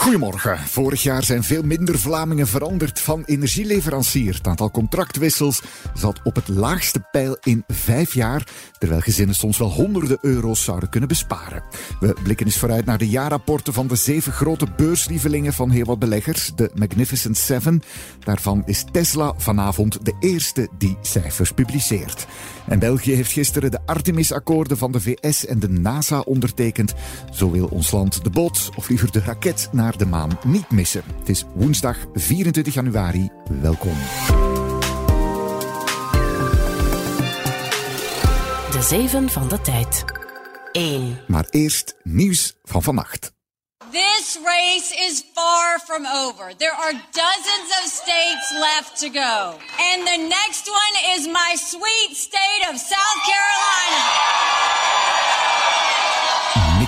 Goedemorgen. Vorig jaar zijn veel minder Vlamingen veranderd van energieleverancier. Het aantal contractwissels zat op het laagste pijl in vijf jaar, terwijl gezinnen soms wel honderden euro's zouden kunnen besparen. We blikken eens vooruit naar de jaarrapporten van de zeven grote beurslievelingen van heel wat beleggers, de Magnificent Seven. Daarvan is Tesla vanavond de eerste die cijfers publiceert. En België heeft gisteren de Artemis-akkoorden van de VS en de NASA ondertekend. Zo wil ons land de boot, of liever de raket, naar de maan niet missen. Het is woensdag 24 januari. Welkom. De zeven van de tijd. 1. Maar eerst nieuws van vannacht. This race is far from over. There are dozens of states left to go. And the next one is my sweet state of South Carolina.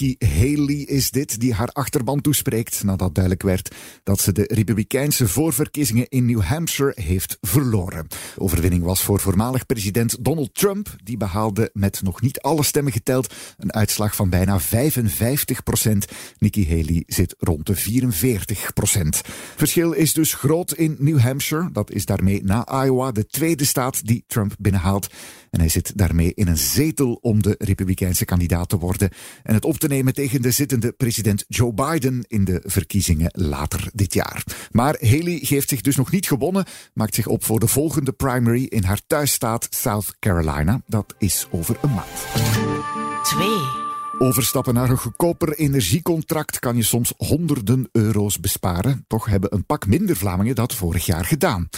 Nikki Haley is dit die haar achterban toespreekt nadat duidelijk werd dat ze de Republikeinse voorverkiezingen in New Hampshire heeft verloren. Overwinning was voor voormalig president Donald Trump. Die behaalde met nog niet alle stemmen geteld een uitslag van bijna 55 procent. Nikki Haley zit rond de 44 procent. Verschil is dus groot in New Hampshire. Dat is daarmee na Iowa de tweede staat die Trump binnenhaalt. En hij zit daarmee in een zetel om de Republikeinse kandidaat te worden en het op te nemen tegen de zittende president Joe Biden in de verkiezingen later dit jaar. Maar Haley geeft zich dus nog niet gewonnen, maakt zich op voor de volgende primary in haar thuisstaat South Carolina. Dat is over een maand. 2. Overstappen naar een goedkoper energiecontract kan je soms honderden euro's besparen. Toch hebben een pak minder Vlamingen dat vorig jaar gedaan.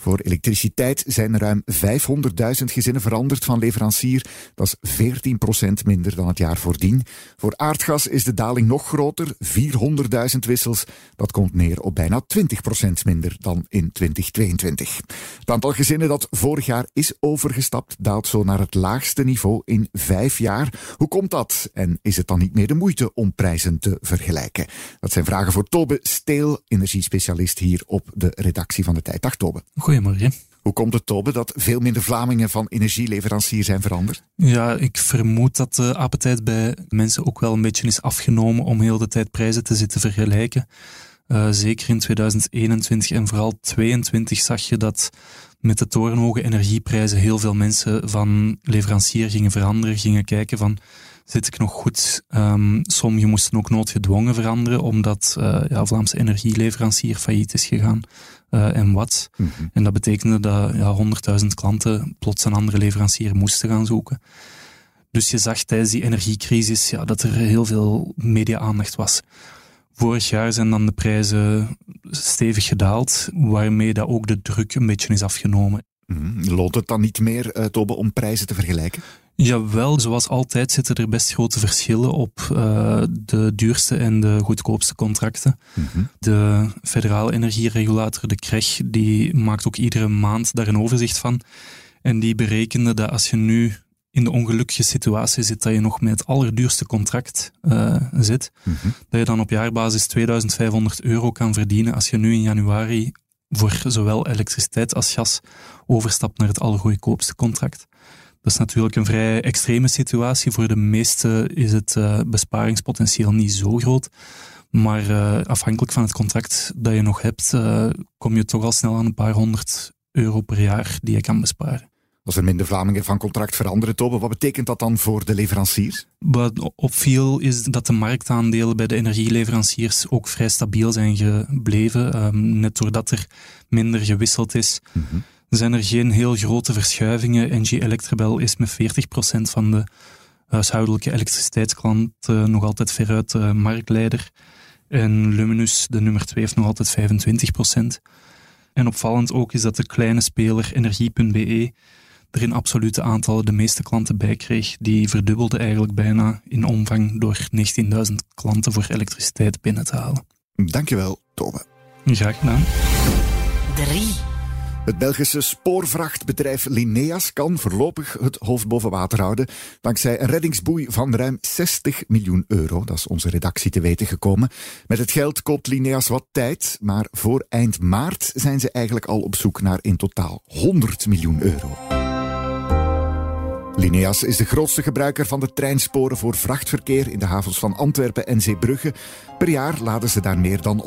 Voor elektriciteit zijn ruim 500.000 gezinnen veranderd van leverancier. Dat is 14% minder dan het jaar voordien. Voor aardgas is de daling nog groter, 400.000 wissels. Dat komt neer op bijna 20% minder dan in 2022. Het aantal gezinnen dat vorig jaar is overgestapt daalt zo naar het laagste niveau in vijf jaar. Hoe komt dat? En is het dan niet meer de moeite om prijzen te vergelijken? Dat zijn vragen voor Tobe Steel, energiespecialist hier op de redactie van de Tijd. Dag Tobe. Goedemorgen. Hoe komt het, Tobe, dat veel minder Vlamingen van energieleverancier zijn veranderd? Ja, ik vermoed dat de appetijt bij mensen ook wel een beetje is afgenomen om heel de tijd prijzen te zitten vergelijken. Uh, zeker in 2021 en vooral 2022 zag je dat met de torenhoge energieprijzen heel veel mensen van leverancier gingen veranderen, gingen kijken van zit ik nog goed. Um, sommigen moesten ook noodgedwongen veranderen, omdat uh, ja, Vlaamse energieleverancier failliet is gegaan. Uh, en wat. Mm -hmm. En dat betekende dat ja, 100.000 klanten plots een andere leverancier moesten gaan zoeken. Dus je zag tijdens die energiecrisis ja, dat er heel veel media-aandacht was. Vorig jaar zijn dan de prijzen stevig gedaald, waarmee dat ook de druk een beetje is afgenomen. Mm, loont het dan niet meer, uh, om prijzen te vergelijken? Jawel, zoals altijd zitten er best grote verschillen op uh, de duurste en de goedkoopste contracten. Mm -hmm. De federale energieregulator, de KREG, die maakt ook iedere maand daar een overzicht van. En die berekende dat als je nu in de ongelukkige situatie zit dat je nog met het allerduurste contract uh, zit, mm -hmm. dat je dan op jaarbasis 2500 euro kan verdienen als je nu in januari voor zowel elektriciteit als gas overstapt naar het allergoedkoopste contract. Dat is natuurlijk een vrij extreme situatie. Voor de meesten is het uh, besparingspotentieel niet zo groot. Maar uh, afhankelijk van het contract dat je nog hebt, uh, kom je toch al snel aan een paar honderd euro per jaar die je kan besparen. Als er minder Vlamingen van contract veranderen, Tobe, wat betekent dat dan voor de leveranciers? Wat opviel is dat de marktaandelen bij de energieleveranciers ook vrij stabiel zijn gebleven. Um, net doordat er minder gewisseld is. Mm -hmm zijn er geen heel grote verschuivingen. NG Electrabel is met 40% van de huishoudelijke elektriciteitsklanten nog altijd veruit de marktleider. En Luminus, de nummer 2, heeft nog altijd 25%. En opvallend ook is dat de kleine speler Energie.be er in absolute aantallen de meeste klanten bij kreeg. Die verdubbelde eigenlijk bijna in omvang door 19.000 klanten voor elektriciteit binnen te halen. Dankjewel, Tobe. Graag gedaan. 3. Het Belgische spoorvrachtbedrijf Lineas kan voorlopig het hoofd boven water houden. Dankzij een reddingsboei van ruim 60 miljoen euro. Dat is onze redactie te weten gekomen. Met het geld koopt Lineas wat tijd. Maar voor eind maart zijn ze eigenlijk al op zoek naar in totaal 100 miljoen euro. Lineas is de grootste gebruiker van de treinsporen voor vrachtverkeer in de havens van Antwerpen en Zeebrugge. Per jaar laden ze daar meer dan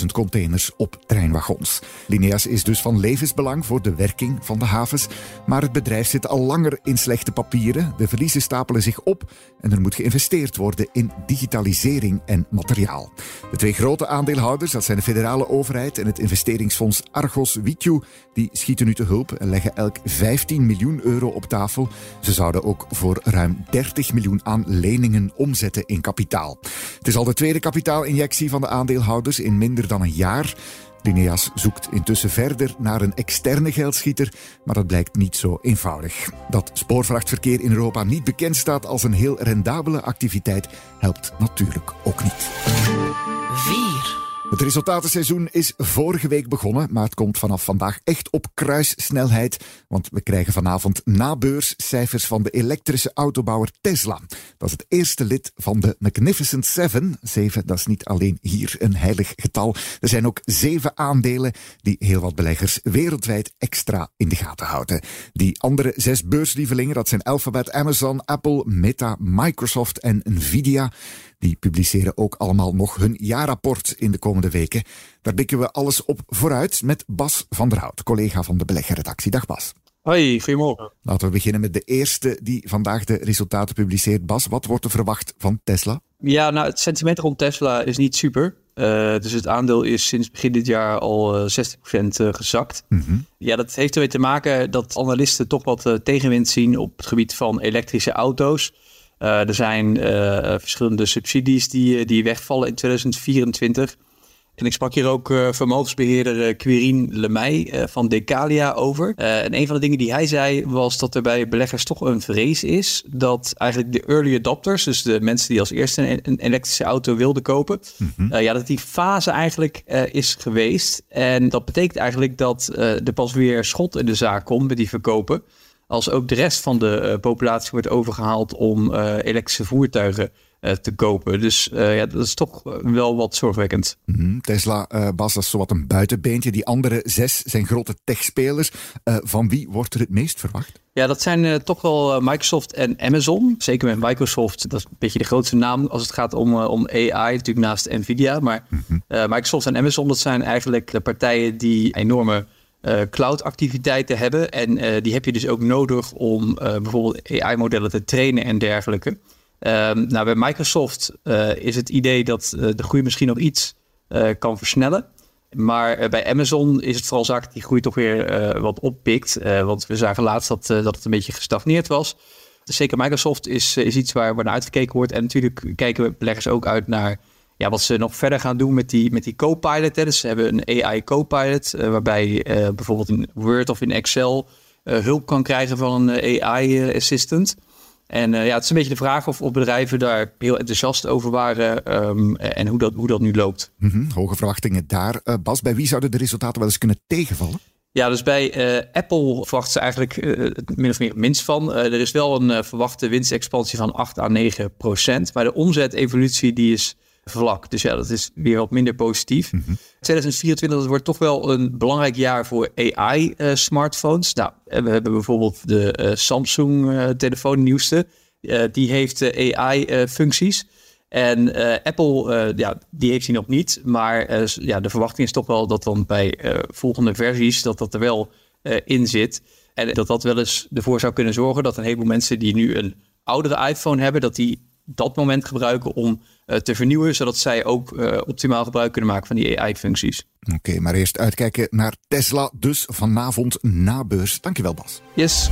190.000 containers op treinwagons. Lineas is dus van levensbelang voor de werking van de havens. Maar het bedrijf zit al langer in slechte papieren. De verliezen stapelen zich op en er moet geïnvesteerd worden in digitalisering en materiaal. De twee grote aandeelhouders, dat zijn de federale overheid en het investeringsfonds Argos Vitju, die schieten nu te hulp en leggen elk 15 miljoen euro op tafel. Ze zouden ook voor ruim 30 miljoen aan leningen omzetten in kapitaal. Het is al de tweede kapitaalinjectie van de aandeelhouders in minder dan een jaar. Lineas zoekt intussen verder naar een externe geldschieter, maar dat blijkt niet zo eenvoudig. Dat spoorvrachtverkeer in Europa niet bekend staat als een heel rendabele activiteit, helpt natuurlijk ook niet. 4. Het resultatenseizoen is vorige week begonnen, maar het komt vanaf vandaag echt op kruissnelheid. Want we krijgen vanavond na van de elektrische autobouwer Tesla. Dat is het eerste lid van de Magnificent Seven. Zeven, dat is niet alleen hier een heilig getal. Er zijn ook zeven aandelen die heel wat beleggers wereldwijd extra in de gaten houden. Die andere zes beurslievelingen, dat zijn Alphabet, Amazon, Apple, Meta, Microsoft en Nvidia. Die publiceren ook allemaal nog hun jaarrapport in de komende weken. Daar blikken we alles op vooruit met Bas van der Hout, collega van de beleggerredactie. Dag Bas. Hoi, goedemorgen. Laten we beginnen met de eerste die vandaag de resultaten publiceert. Bas, wat wordt er verwacht van Tesla? Ja, nou, het sentiment rond Tesla is niet super. Uh, dus het aandeel is sinds begin dit jaar al uh, 60% uh, gezakt. Mm -hmm. Ja, dat heeft ermee te maken dat analisten toch wat tegenwind zien op het gebied van elektrische auto's. Uh, er zijn uh, verschillende subsidies die, die wegvallen in 2024. En ik sprak hier ook uh, vermogensbeheerder Quirin Lemay van Decalia over. en een van de dingen die hij zei was dat er bij beleggers toch een vrees is dat eigenlijk de early adopters, dus de mensen die als eerste een, elektrische auto wilden kopen, mm -hmm. ja, dat die fase eigenlijk is geweest. En dat betekent eigenlijk dat er pas weer schot in de zaak komt met die verkopen als ook de rest van de uh, populatie wordt overgehaald om uh, elektrische voertuigen uh, te kopen. Dus ja, dat is toch wel wat zorgwekkend. Mm -hmm. Tesla, Bas, dat is zowat een buitenbeentje. Die andere zes zijn grote techspelers. van wie wordt er het meest verwacht? Ja, dat zijn toch wel Microsoft en Amazon. Zeker met Microsoft, dat is een beetje de grootste naam als het gaat om, om AI, natuurlijk naast Nvidia. Maar mm -hmm. Microsoft en Amazon, dat zijn eigenlijk de partijen die enorme uh, cloud-activiteiten hebben. En uh, die heb je dus ook nodig om uh, bijvoorbeeld AI-modellen te trainen en dergelijke. Um, nou, bij Microsoft is het idee dat de groei misschien nog iets kan versnellen. Maar bij Amazon is het vooral zaak dat die groei toch weer wat oppikt. want we zagen laatst dat, dat het een beetje gestagneerd was. Dus zeker Microsoft is, is iets waar, waar naar uitgekeken wordt. En natuurlijk kijken beleggers ook uit naar ja, wat ze nog verder gaan doen met die, met die co-pilot. Dus ze hebben een AI co-pilot, uh, waarbij je uh, bijvoorbeeld in Word of in Excel uh, hulp kan krijgen van een AI-assistant. En ja, het is een beetje de vraag of, of bedrijven daar heel enthousiast over waren um, en hoe dat, hoe dat nu loopt. Mm -hmm. Hoge verwachtingen daar. Bas, bij wie zouden de resultaten wel eens kunnen tegenvallen? Ja, dus bij uh, Apple verwachten ze eigenlijk uh, min of meer minst van. Uh, er is wel een verwachte winstexpansie van 8 à 9 procent. Maar de omzetevolutie die is vlak. Dus ja, dat is weer wat minder positief. Mm -hmm. 2024 dat wordt toch wel een belangrijk jaar voor AI-smartphones. nou, we hebben bijvoorbeeld de Samsung-telefoon, nieuwste. die heeft AI-functies. En Apple, ja, die heeft die nog niet. Maar ja, de verwachting is toch wel dat dan bij volgende versies dat dat er wel in zit. En dat dat wel eens ervoor zou kunnen zorgen dat een heleboel mensen die nu een oudere iPhone hebben, dat die dat moment gebruiken om te vernieuwen, zodat zij ook optimaal gebruik kunnen maken van die AI-functies. Oké, okay, maar eerst uitkijken naar Tesla, dus vanavond na beurs. Dankjewel, Bas. Yes.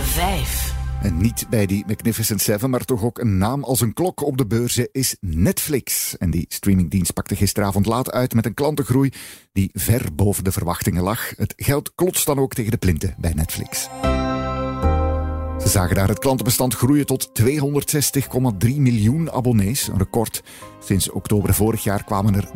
Vijf. En niet bij die Magnificent Seven, maar toch ook een naam als een klok op de beurzen is Netflix. En die streamingdienst pakte gisteravond laat uit met een klantengroei die ver boven de verwachtingen lag. Het geld klotst dan ook tegen de plinten bij Netflix. Zagen daar het klantenbestand groeien tot 260,3 miljoen abonnees, een record. Sinds oktober vorig jaar kwamen er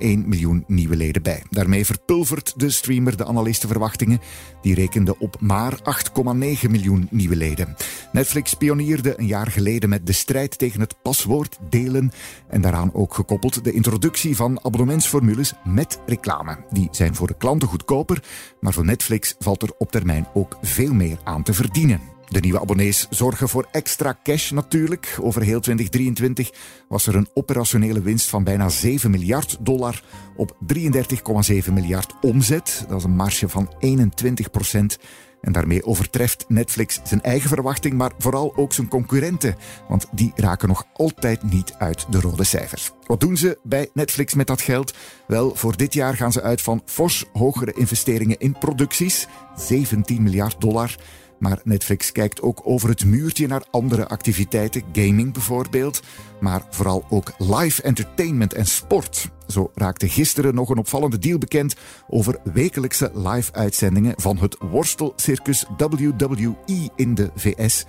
13,1 miljoen nieuwe leden bij. Daarmee verpulvert de streamer de analistenverwachtingen. Die rekende op maar 8,9 miljoen nieuwe leden. Netflix pionierde een jaar geleden met de strijd tegen het paswoord delen en daaraan ook gekoppeld de introductie van abonnementsformules met reclame. Die zijn voor de klanten goedkoper, maar voor Netflix valt er op termijn ook veel meer aan te verdienen. De nieuwe abonnees zorgen voor extra cash natuurlijk. Over heel 2023 was er een operationele winst van bijna 7 miljard dollar op 33,7 miljard omzet. Dat is een marge van 21 procent. En daarmee overtreft Netflix zijn eigen verwachting, maar vooral ook zijn concurrenten. Want die raken nog altijd niet uit de rode cijfers. Wat doen ze bij Netflix met dat geld? Wel, voor dit jaar gaan ze uit van fors hogere investeringen in producties. 17 miljard dollar. Maar Netflix kijkt ook over het muurtje naar andere activiteiten, gaming bijvoorbeeld, maar vooral ook live entertainment en sport. Zo raakte gisteren nog een opvallende deal bekend over wekelijkse live-uitzendingen van het worstelcircus WWE in de VS.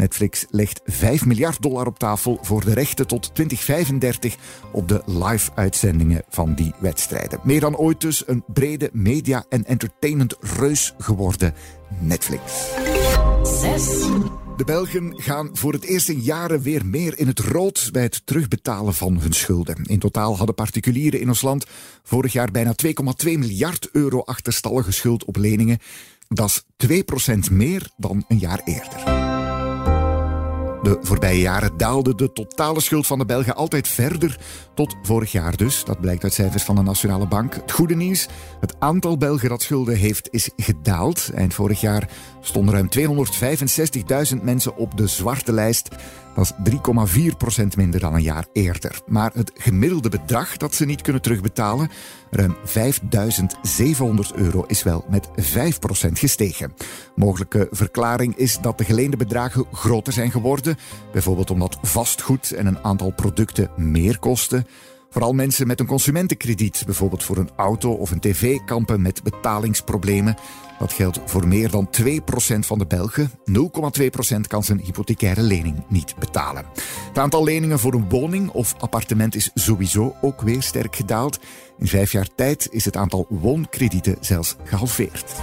Netflix legt 5 miljard dollar op tafel voor de rechten tot 2035 op de live-uitzendingen van die wedstrijden. Meer dan ooit dus een brede media- en entertainment-reus geworden Netflix. 6. De Belgen gaan voor het eerst in jaren weer meer in het rood bij het terugbetalen van hun schulden. In totaal hadden particulieren in ons land vorig jaar bijna 2,2 miljard euro achterstallige schuld op leningen. Dat is 2% meer dan een jaar eerder. De voorbije jaren daalde de totale schuld van de Belgen altijd verder, tot vorig jaar dus. Dat blijkt uit cijfers van de Nationale Bank. Het goede nieuws, het aantal Belgen dat schulden heeft, is gedaald. Eind vorig jaar stonden ruim 265.000 mensen op de zwarte lijst. Dat is 3,4% minder dan een jaar eerder. Maar het gemiddelde bedrag dat ze niet kunnen terugbetalen, ruim 5.700 euro, is wel met 5% gestegen. Mogelijke verklaring is dat de geleende bedragen groter zijn geworden. Bijvoorbeeld omdat vastgoed en een aantal producten meer kosten. Vooral mensen met een consumentenkrediet, bijvoorbeeld voor een auto of een tv, kampen met betalingsproblemen. Dat geldt voor meer dan 2% van de Belgen. 0,2% kan zijn hypothecaire lening niet betalen. Het aantal leningen voor een woning of appartement is sowieso ook weer sterk gedaald. In vijf jaar tijd is het aantal woonkredieten zelfs gehalveerd.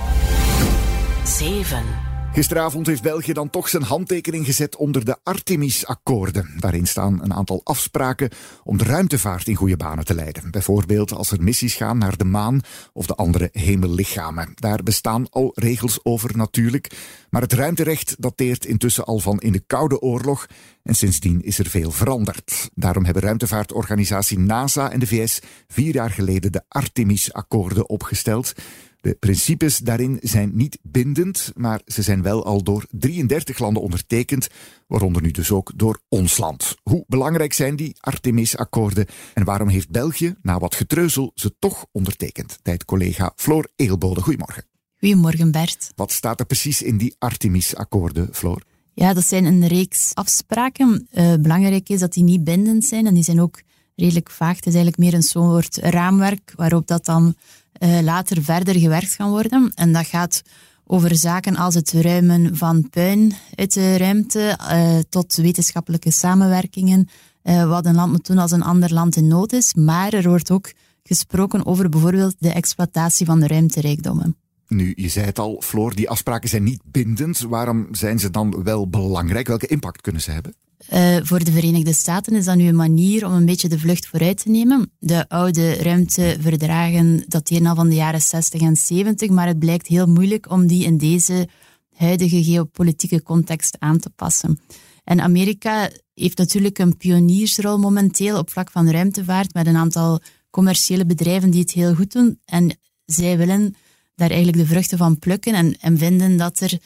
7. Gisteravond heeft België dan toch zijn handtekening gezet onder de Artemis-akkoorden. Daarin staan een aantal afspraken om de ruimtevaart in goede banen te leiden. Bijvoorbeeld als er missies gaan naar de maan of de andere hemellichamen. Daar bestaan al regels over natuurlijk. Maar het ruimterecht dateert intussen al van in de Koude Oorlog. En sindsdien is er veel veranderd. Daarom hebben ruimtevaartorganisatie NASA en de VS vier jaar geleden de Artemis-akkoorden opgesteld. De principes daarin zijn niet bindend, maar ze zijn wel al door 33 landen ondertekend, waaronder nu dus ook door ons land. Hoe belangrijk zijn die Artemis-akkoorden en waarom heeft België, na wat getreuzel, ze toch ondertekend? Tijd collega Floor Eelbode. Goedemorgen. Goedemorgen Bert. Wat staat er precies in die Artemis-akkoorden, Floor? Ja, dat zijn een reeks afspraken. Uh, belangrijk is dat die niet bindend zijn en die zijn ook redelijk vaag. Het is eigenlijk meer een soort raamwerk waarop dat dan uh, later verder gewerkt gaan worden. En dat gaat over zaken als het ruimen van puin uit de ruimte uh, tot wetenschappelijke samenwerkingen. Uh, wat een land moet doen als een ander land in nood is. Maar er wordt ook gesproken over bijvoorbeeld de exploitatie van de ruimterijkdommen. Nu, je zei het al, Floor, die afspraken zijn niet bindend. Waarom zijn ze dan wel belangrijk? Welke impact kunnen ze hebben? Uh, voor de Verenigde Staten is dat nu een manier om een beetje de vlucht vooruit te nemen. De oude ruimteverdragen dateren al van de jaren 60 en 70, maar het blijkt heel moeilijk om die in deze huidige geopolitieke context aan te passen. En Amerika heeft natuurlijk een pioniersrol momenteel op vlak van ruimtevaart met een aantal commerciële bedrijven die het heel goed doen. En zij willen daar eigenlijk de vruchten van plukken en, en vinden dat er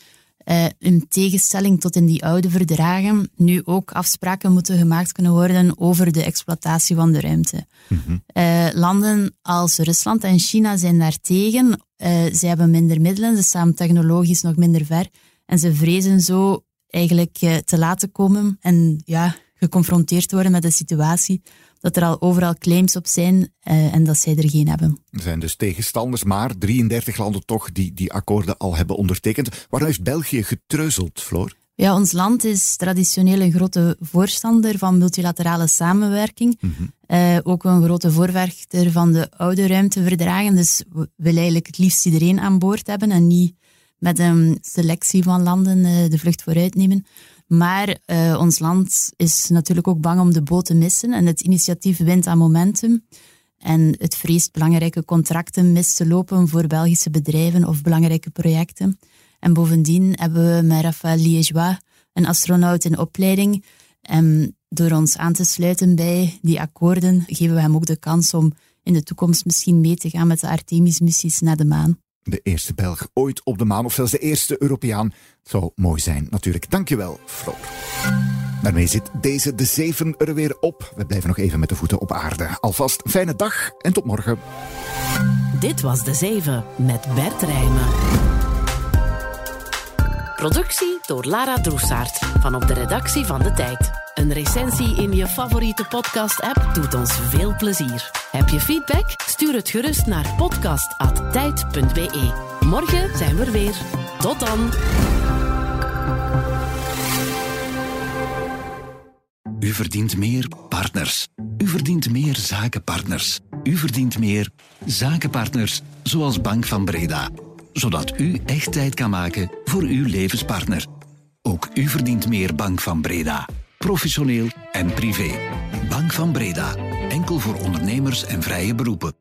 uh, in tegenstelling tot in die oude verdragen, nu ook afspraken moeten gemaakt kunnen worden over de exploitatie van de ruimte. Mm landen als Rusland en China zijn daartegen. Uh, zij hebben minder middelen, ze staan technologisch nog minder ver. En ze vrezen zo eigenlijk te laten komen en ja, geconfronteerd worden met de situatie dat er al overal claims op zijn uh, en dat zij er geen hebben. Er zijn dus tegenstanders, maar 33 landen toch die die akkoorden al hebben ondertekend. Waarom heeft België getreuzeld, Floor? Ja, ons land is traditioneel een grote voorstander van multilaterale samenwerking. Mm -hmm. uh, ook een grote voorvechter van de oude ruimteverdragen. Dus we willen eigenlijk het liefst iedereen aan boord hebben en niet met een selectie van landen uh, de vlucht vooruit nemen. Maar uh, ons land is natuurlijk ook bang om de boot te missen en het initiatief wint aan momentum. En het vreest belangrijke contracten mis te lopen voor Belgische bedrijven of belangrijke projecten. En bovendien hebben we met Raphaël Liégeois een astronaut in opleiding. En door ons aan te sluiten bij die akkoorden geven we hem ook de kans om in de toekomst misschien mee te gaan met de Artemis-missies naar de maan. De eerste Belg ooit op de maan, of zelfs de eerste Europeaan. Zou mooi zijn, natuurlijk. Dankjewel, Floor. Daarmee zit deze de zeven er weer op. We blijven nog even met de voeten op aarde. Alvast fijne dag en tot morgen. Dit was de zeven met Bert Rijmen. Productie door Lara Droesaert van op de redactie van De Tijd. Een recensie in je favoriete podcast-app doet ons veel plezier. Heb je feedback? Stuur het gerust naar podcast.tijd.be. Morgen zijn we er weer. Tot dan! U verdient meer partners. U verdient meer zakenpartners. U verdient meer zakenpartners, zoals Bank van Breda. Zodat u echt tijd kan maken voor uw levenspartner. Ook u verdient meer Bank van Breda. Professioneel en privé. Bank van Breda. Enkel voor ondernemers en vrije beroepen.